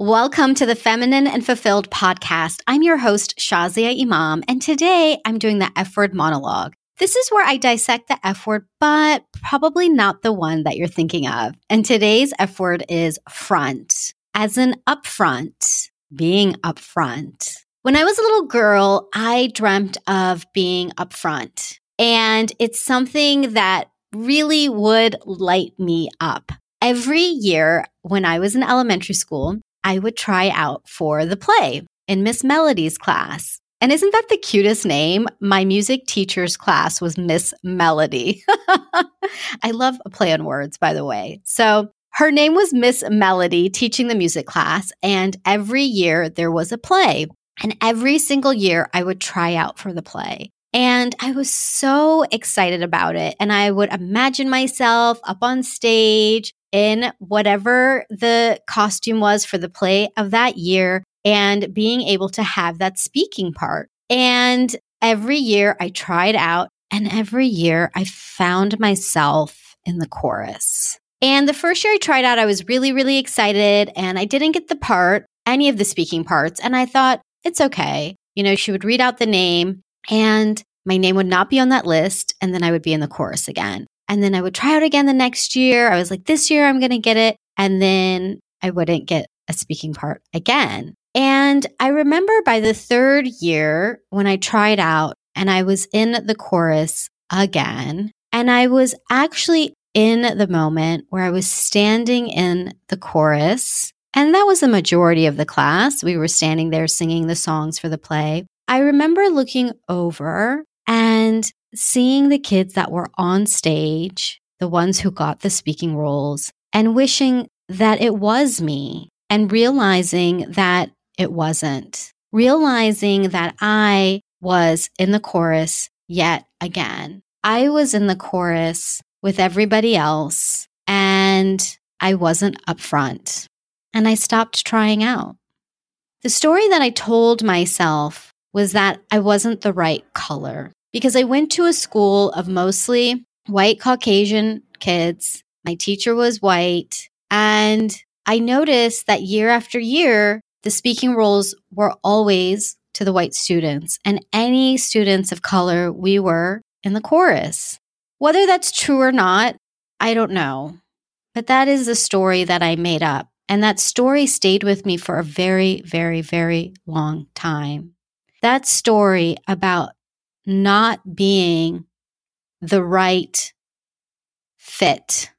Welcome to the Feminine and Fulfilled podcast. I'm your host, Shazia Imam, and today I'm doing the F word monologue. This is where I dissect the F word, but probably not the one that you're thinking of. And today's F word is front, as in upfront, being upfront. When I was a little girl, I dreamt of being upfront, and it's something that really would light me up. Every year when I was in elementary school, I would try out for the play in Miss Melody's class. And isn't that the cutest name? My music teacher's class was Miss Melody. I love a play on words, by the way. So her name was Miss Melody, teaching the music class. And every year there was a play. And every single year I would try out for the play. And I was so excited about it. And I would imagine myself up on stage in whatever the costume was for the play of that year and being able to have that speaking part. And every year I tried out, and every year I found myself in the chorus. And the first year I tried out, I was really, really excited, and I didn't get the part, any of the speaking parts. And I thought, it's okay. You know, she would read out the name, and my name would not be on that list, and then I would be in the chorus again. And then I would try out again the next year. I was like, this year I'm going to get it. And then I wouldn't get a speaking part again. And I remember by the third year when I tried out and I was in the chorus again, and I was actually in the moment where I was standing in the chorus. And that was the majority of the class. We were standing there singing the songs for the play. I remember looking over and seeing the kids that were on stage, the ones who got the speaking roles, and wishing that it was me and realizing that it wasn't, realizing that I was in the chorus yet again. I was in the chorus with everybody else and I wasn't up front and I stopped trying out. The story that I told myself was that I wasn't the right color because I went to a school of mostly white Caucasian kids. My teacher was white. And I noticed that year after year, the speaking roles were always to the white students and any students of color, we were in the chorus. Whether that's true or not, I don't know. But that is the story that I made up. And that story stayed with me for a very, very, very long time. That story about not being the right fit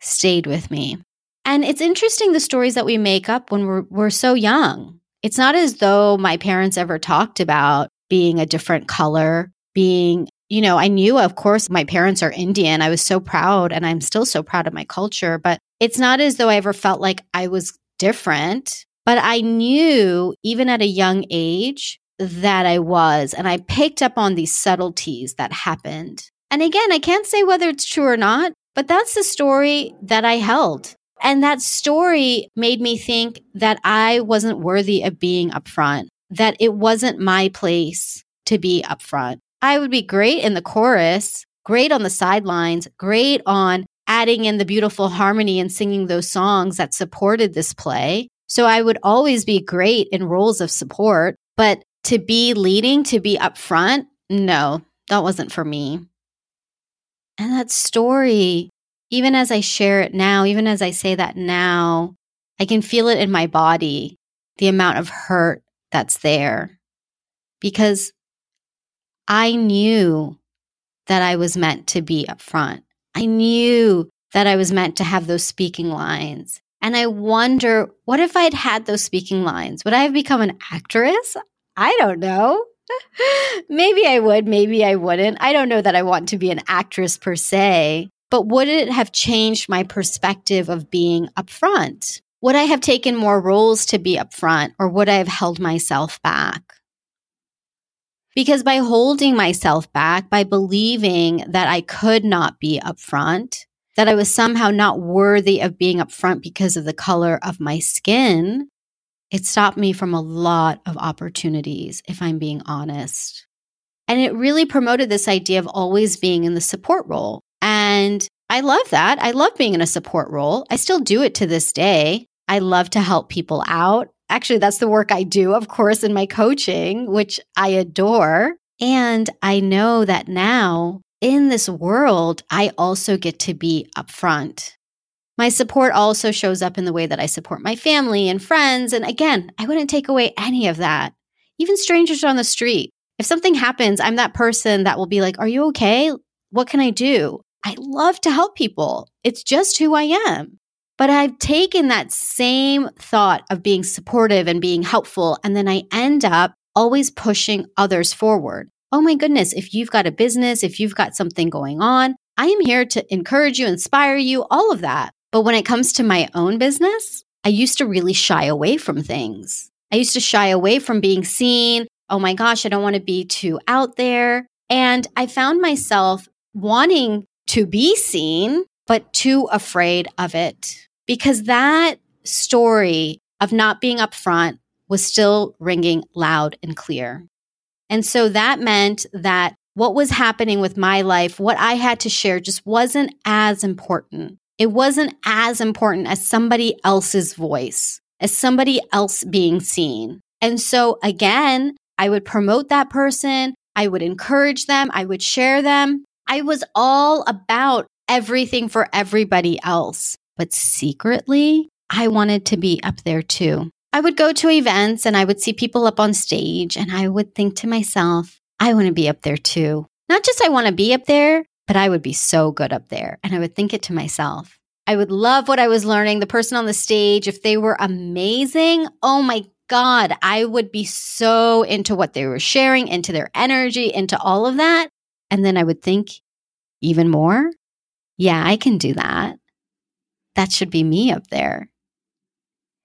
stayed with me. And it's interesting the stories that we make up when we're, we're so young. It's not as though my parents ever talked about being a different color, being, you know, I knew, of course, my parents are Indian. I was so proud and I'm still so proud of my culture, but it's not as though I ever felt like I was different. But I knew, even at a young age, that I was. And I picked up on these subtleties that happened. And again, I can't say whether it's true or not, but that's the story that I held. And that story made me think that I wasn't worthy of being upfront, that it wasn't my place to be upfront. I would be great in the chorus, great on the sidelines, great on adding in the beautiful harmony and singing those songs that supported this play. So I would always be great in roles of support, but to be leading, to be upfront, no, that wasn't for me. And that story, even as I share it now, even as I say that now, I can feel it in my body, the amount of hurt that's there. Because I knew that I was meant to be upfront. I knew that I was meant to have those speaking lines. And I wonder, what if I'd had those speaking lines? Would I have become an actress? I don't know. maybe I would, maybe I wouldn't. I don't know that I want to be an actress per se, but would it have changed my perspective of being upfront? Would I have taken more roles to be upfront or would I have held myself back? Because by holding myself back, by believing that I could not be upfront, that I was somehow not worthy of being upfront because of the color of my skin, it stopped me from a lot of opportunities, if I'm being honest. And it really promoted this idea of always being in the support role. And I love that. I love being in a support role. I still do it to this day. I love to help people out. Actually, that's the work I do, of course, in my coaching, which I adore. And I know that now in this world, I also get to be upfront. My support also shows up in the way that I support my family and friends. And again, I wouldn't take away any of that. Even strangers on the street. If something happens, I'm that person that will be like, Are you okay? What can I do? I love to help people. It's just who I am. But I've taken that same thought of being supportive and being helpful, and then I end up always pushing others forward. Oh my goodness, if you've got a business, if you've got something going on, I am here to encourage you, inspire you, all of that. But when it comes to my own business, I used to really shy away from things. I used to shy away from being seen. Oh my gosh, I don't want to be too out there. And I found myself wanting to be seen, but too afraid of it because that story of not being upfront was still ringing loud and clear. And so that meant that what was happening with my life, what I had to share just wasn't as important. It wasn't as important as somebody else's voice, as somebody else being seen. And so again, I would promote that person. I would encourage them. I would share them. I was all about everything for everybody else. But secretly, I wanted to be up there too. I would go to events and I would see people up on stage and I would think to myself, I want to be up there too. Not just I want to be up there, but I would be so good up there. And I would think it to myself. I would love what I was learning. The person on the stage, if they were amazing, oh my God, I would be so into what they were sharing, into their energy, into all of that. And then I would think even more, yeah, I can do that. That should be me up there.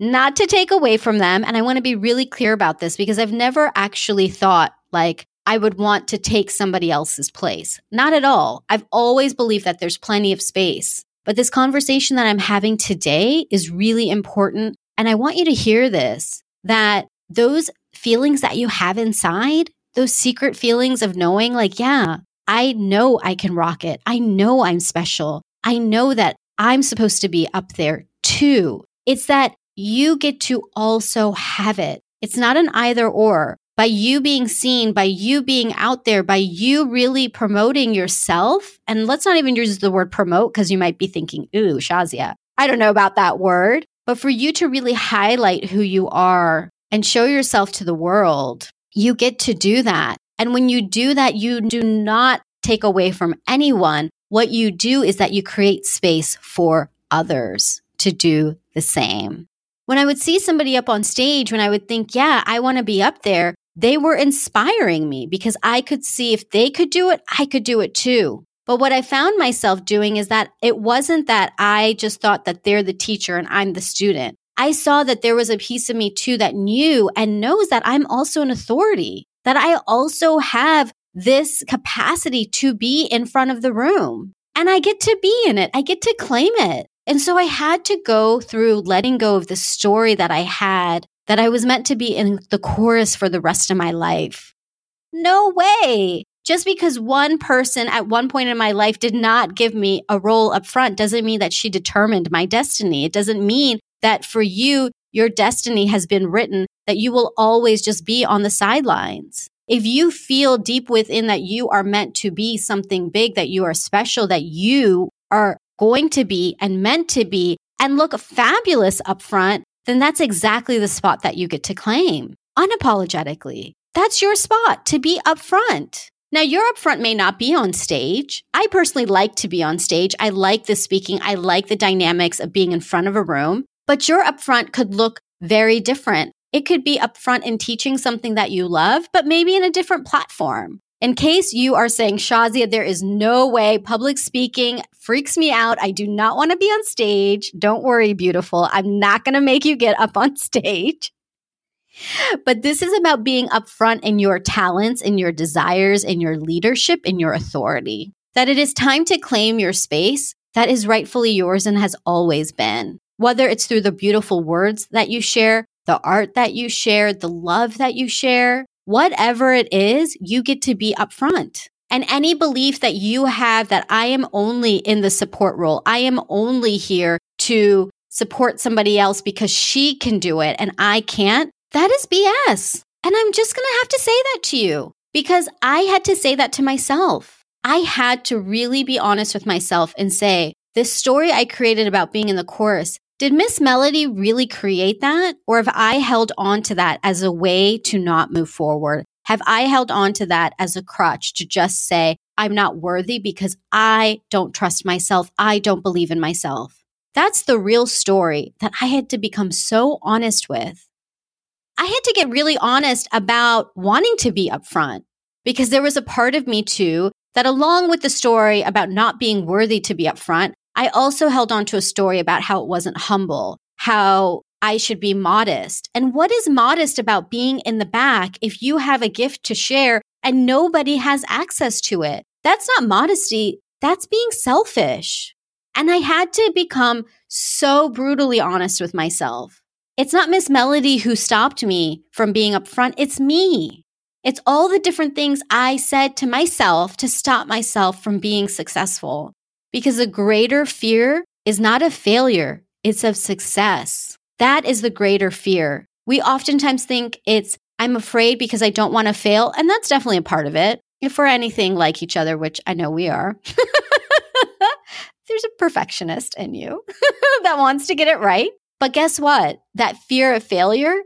Not to take away from them. And I want to be really clear about this because I've never actually thought like, I would want to take somebody else's place. Not at all. I've always believed that there's plenty of space. But this conversation that I'm having today is really important. And I want you to hear this that those feelings that you have inside, those secret feelings of knowing, like, yeah, I know I can rock it. I know I'm special. I know that I'm supposed to be up there too. It's that you get to also have it. It's not an either or by you being seen, by you being out there, by you really promoting yourself. And let's not even use the word promote because you might be thinking, ooh, Shazia, I don't know about that word. But for you to really highlight who you are and show yourself to the world, you get to do that. And when you do that, you do not take away from anyone. What you do is that you create space for others to do the same. When I would see somebody up on stage, when I would think, yeah, I want to be up there, they were inspiring me because I could see if they could do it, I could do it too. But what I found myself doing is that it wasn't that I just thought that they're the teacher and I'm the student. I saw that there was a piece of me too that knew and knows that I'm also an authority, that I also have this capacity to be in front of the room. And I get to be in it. I get to claim it. And so I had to go through letting go of the story that I had that I was meant to be in the chorus for the rest of my life. No way. Just because one person at one point in my life did not give me a role up front doesn't mean that she determined my destiny. It doesn't mean that for you, your destiny has been written, that you will always just be on the sidelines. If you feel deep within that you are meant to be something big, that you are special, that you are going to be and meant to be and look fabulous up front, then that's exactly the spot that you get to claim unapologetically. That's your spot to be upfront. Now, your upfront may not be on stage. I personally like to be on stage. I like the speaking. I like the dynamics of being in front of a room, but your upfront could look very different. It could be upfront in teaching something that you love, but maybe in a different platform. In case you are saying, Shazia, there is no way public speaking freaks me out. I do not want to be on stage. Don't worry, beautiful. I'm not going to make you get up on stage. But this is about being upfront in your talents, in your desires, in your leadership, in your authority. That it is time to claim your space that is rightfully yours and has always been. Whether it's through the beautiful words that you share, the art that you share, the love that you share, whatever it is, you get to be upfront. And any belief that you have that I am only in the support role, I am only here to support somebody else because she can do it and I can't, that is BS. And I'm just going to have to say that to you because I had to say that to myself. I had to really be honest with myself and say, this story I created about being in the chorus, did Miss Melody really create that? Or have I held on to that as a way to not move forward? Have I held on to that as a crutch to just say, I'm not worthy because I don't trust myself. I don't believe in myself. That's the real story that I had to become so honest with. I had to get really honest about wanting to be upfront because there was a part of me too that along with the story about not being worthy to be upfront, I also held on to a story about how it wasn't humble, how I should be modest. And what is modest about being in the back if you have a gift to share and nobody has access to it? That's not modesty. That's being selfish. And I had to become so brutally honest with myself. It's not Miss Melody who stopped me from being upfront. It's me. It's all the different things I said to myself to stop myself from being successful. Because the greater fear is not of failure, it's of success. That is the greater fear. We oftentimes think it's, I'm afraid because I don't want to fail. And that's definitely a part of it. If we're anything like each other, which I know we are, there's a perfectionist in you that wants to get it right. But guess what? That fear of failure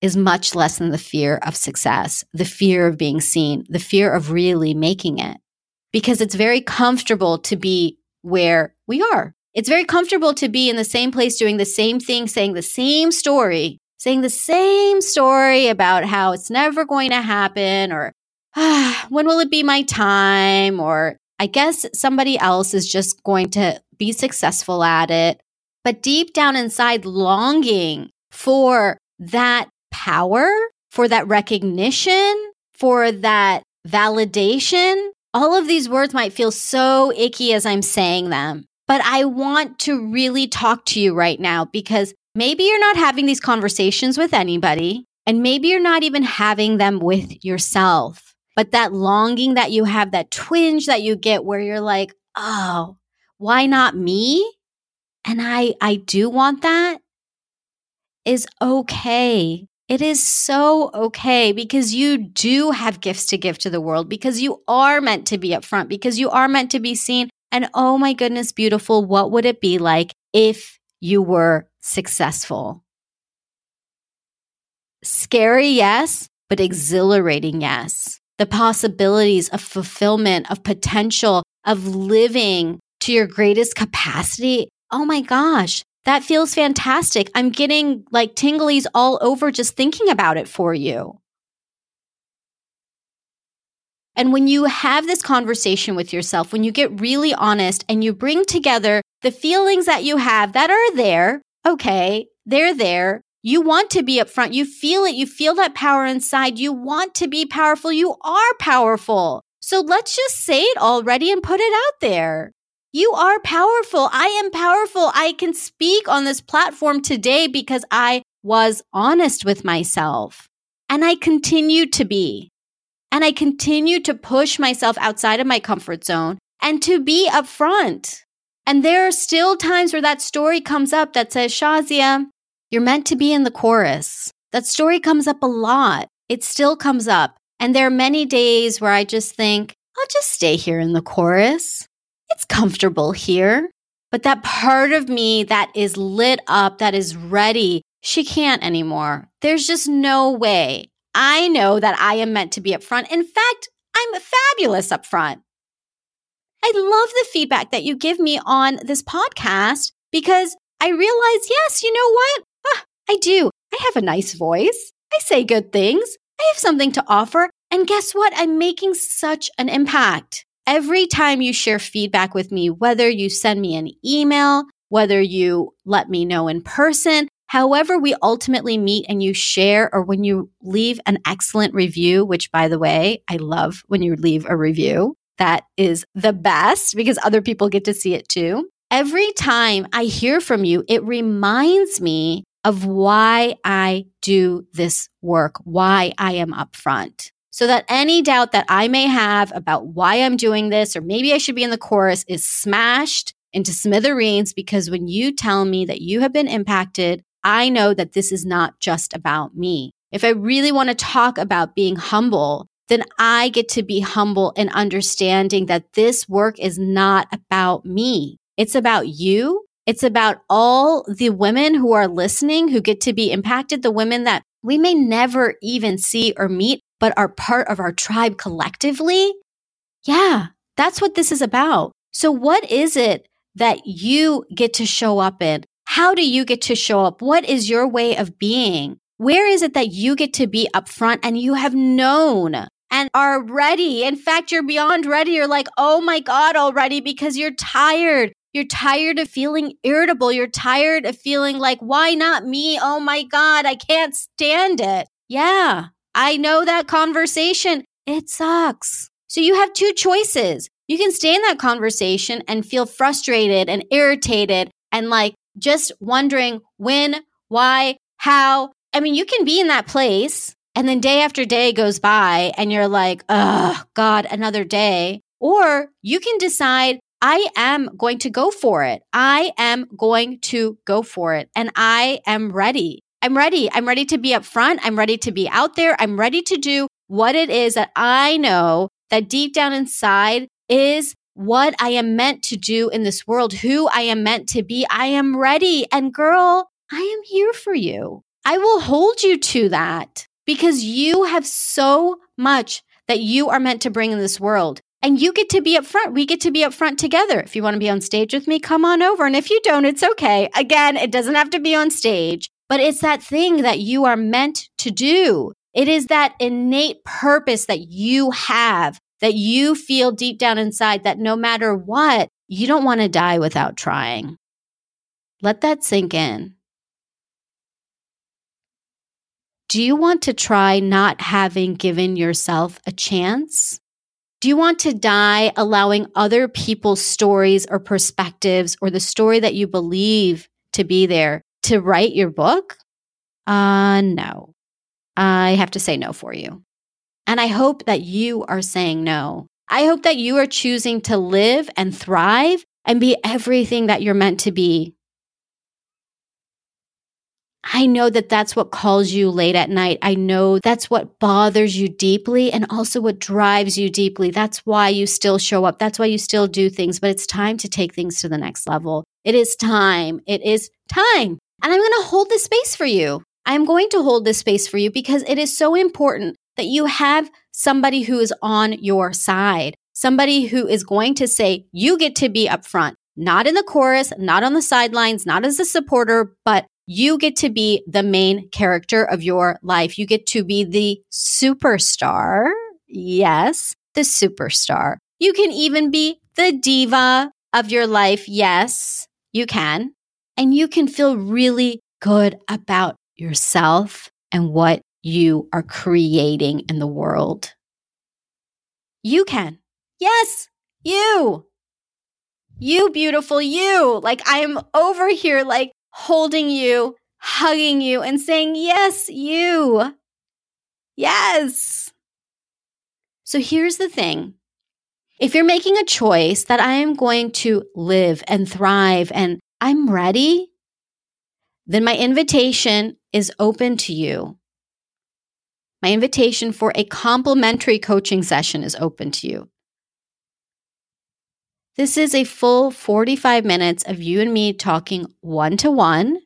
is much less than the fear of success, the fear of being seen, the fear of really making it. Because it's very comfortable to be where we are. It's very comfortable to be in the same place doing the same thing, saying the same story, saying the same story about how it's never going to happen or ah, when will it be my time? Or I guess somebody else is just going to be successful at it. But deep down inside, longing for that power, for that recognition, for that validation, all of these words might feel so icky as I'm saying them, but I want to really talk to you right now because maybe you're not having these conversations with anybody, and maybe you're not even having them with yourself. But that longing that you have, that twinge that you get where you're like, oh, why not me? And I, I do want that is okay. It is so okay because you do have gifts to give to the world, because you are meant to be upfront, because you are meant to be seen. And oh my goodness, beautiful, what would it be like if you were successful? Scary, yes, but exhilarating, yes. The possibilities of fulfillment, of potential, of living to your greatest capacity. Oh my gosh, that feels fantastic. I'm getting like tinglies all over just thinking about it for you. And when you have this conversation with yourself, when you get really honest and you bring together the feelings that you have that are there, okay, they're there. You want to be upfront. You feel it. You feel that power inside. You want to be powerful. You are powerful. So let's just say it already and put it out there. You are powerful. I am powerful. I can speak on this platform today because I was honest with myself. And I continue to be. And I continue to push myself outside of my comfort zone and to be upfront. And there are still times where that story comes up that says, Shazia, you're meant to be in the chorus. That story comes up a lot. It still comes up. And there are many days where I just think, I'll just stay here in the chorus it's comfortable here. But that part of me that is lit up, that is ready, she can't anymore. There's just no way. I know that I am meant to be up front. In fact, I'm fabulous up front. I love the feedback that you give me on this podcast because I realize, yes, you know what? Ah, I do. I have a nice voice. I say good things. I have something to offer. And guess what? I'm making such an impact. Every time you share feedback with me, whether you send me an email, whether you let me know in person, however we ultimately meet and you share, or when you leave an excellent review, which by the way, I love when you leave a review. That is the best because other people get to see it too. Every time I hear from you, it reminds me of why I do this work, why I am upfront so that any doubt that I may have about why I'm doing this, or maybe I should be in the chorus, is smashed into smithereens because when you tell me that you have been impacted, I know that this is not just about me. If I really want to talk about being humble, then I get to be humble and understanding that this work is not about me. It's about you. It's about all the women who are listening who get to be impacted, the women that we may never even see or meet, but are part of our tribe collectively. Yeah, that's what this is about. So, what is it that you get to show up in? How do you get to show up? What is your way of being? Where is it that you get to be upfront and you have known and are ready? In fact, you're beyond ready. You're like, oh my God, already because you're tired. You're tired of feeling irritable. You're tired of feeling like, why not me? Oh my God, I can't stand it. Yeah, I know that conversation. It sucks. So you have two choices. You can stay in that conversation and feel frustrated and irritated and like just wondering when, why, how. I mean, you can be in that place and then day after day goes by and you're like, oh, God, another day. Or you can decide, I am going to go for it. I am going to go for it. And I am ready. I'm ready. I'm ready to be up front. I'm ready to be out there. I'm ready to do what it is that I know that deep down inside is what I am meant to do in this world, who I am meant to be. I am ready. And girl, I am here for you. I will hold you to that because you have so much that you are meant to bring in this world. And you get to be up front. We get to be up front together. If you want to be on stage with me, come on over. And if you don't, it's okay. Again, it doesn't have to be on stage, but it's that thing that you are meant to do. It is that innate purpose that you have that you feel deep down inside that no matter what, you don't want to die without trying. Let that sink in. Do you want to try not having given yourself a chance? Do you want to die allowing other people's stories or perspectives or the story that you believe to be there to write your book? Uh, no. I have to say no for you. And I hope that you are saying no. I hope that you are choosing to live and thrive and be everything that you're meant to be. I know that that's what calls you late at night. I know that's what bothers you deeply and also what drives you deeply. That's why you still show up. That's why you still do things, but it's time to take things to the next level. It is time. It is time. And I'm going to hold this space for you. I'm going to hold this space for you because it is so important that you have somebody who is on your side, somebody who is going to say, you get to be upfront, not in the chorus, not on the sidelines, not as a supporter, but you get to be the main character of your life. You get to be the superstar. Yes, the superstar. You can even be the diva of your life. Yes, you can. And you can feel really good about yourself and what you are creating in the world. You can. Yes, you. You, beautiful you. Like I am over here, like holding you, hugging you, and saying, Yes, you. Yes. So here's the thing. If you're making a choice that I am going to live and thrive and I'm ready, then my invitation is open to you my invitation for a complimentary coaching session is open to you. This is a full 45 minutes of you and me talking one to one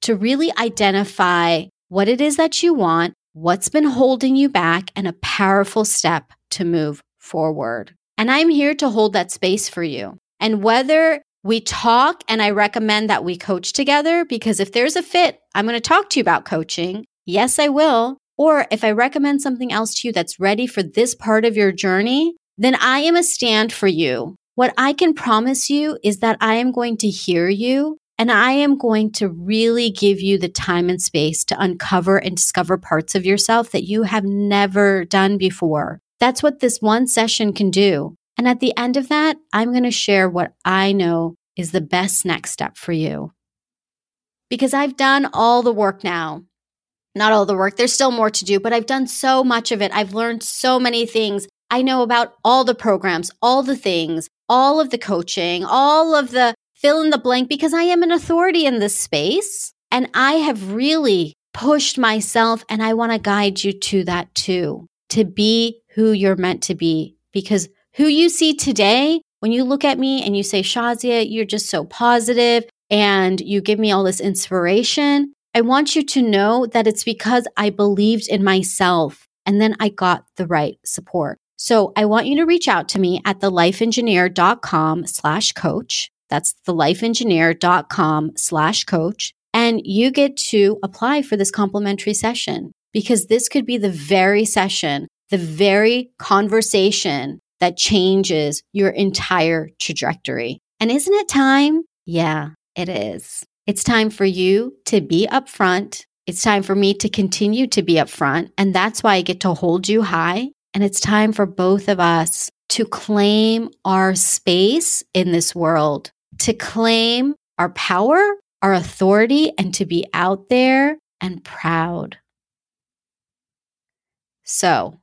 to really identify what it is that you want, what's been holding you back, and a powerful step to move forward. And I'm here to hold that space for you. And whether we talk and I recommend that we coach together, because if there's a fit, I'm going to talk to you about coaching. Yes, I will. Or if I recommend something else to you that's ready for this part of your journey, then I am a stand for you. What I can promise you is that I am going to hear you and I am going to really give you the time and space to uncover and discover parts of yourself that you have never done before. That's what this one session can do. And at the end of that, I'm going to share what I know is the best next step for you. Because I've done all the work now not all the work. There's still more to do, but I've done so much of it. I've learned so many things. I know about all the programs, all the things. all of the coaching, all of the fill in the blank, because I am an authority in this space. And I have really pushed myself, and I want to guide you to that too, to be who you're meant to be. Because who you see today, when you look at me and you say, Shazia, you're just so positive and you give me all this inspiration, I want you to know that it's because I believed in myself and then I got the right support. So I want you to reach out to me at thelifeengineer.com slash coach. That's thelifeengineer.com slash coach. And you get to apply for this complimentary session because this could be the very session, the very conversation that changes your entire trajectory. And isn't it time? Yeah, it is. It's time for you to be upfront. It's time for me to continue to be upfront. And that's why I get to hold you high. And it's time for both of us to claim our space in this world, to claim our power, our authority, and to be out there and proud. So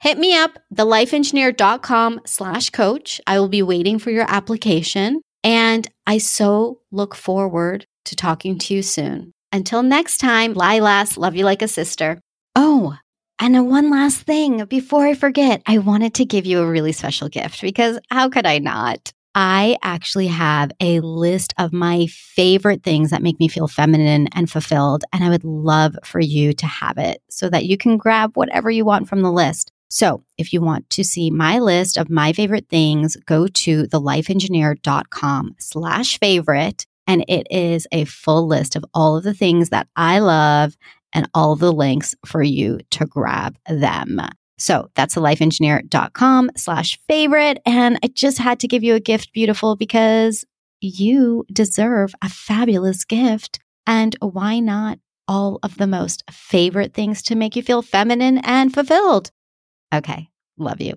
hit me up, thelifeengineer.com slash coach. I will be waiting for your application. And I so look forward to talking to you soon. Until next time, Lilas, love you like a sister. Oh, and one last thing before I forget, I wanted to give you a really special gift because how could I not? I actually have a list of my favorite things that make me feel feminine and fulfilled. And I would love for you to have it so that you can grab whatever you want from the list. So if you want to see my list of my favorite things, go to thelifeengineer.com slash favorite. And it is a full list of all of the things that I love and all the links for you to grab them. So that's thelifeengineer.com slash favorite. And I just had to give you a gift, beautiful, because you deserve a fabulous gift. And why not all of the most favorite things to make you feel feminine and fulfilled? Okay. Love you.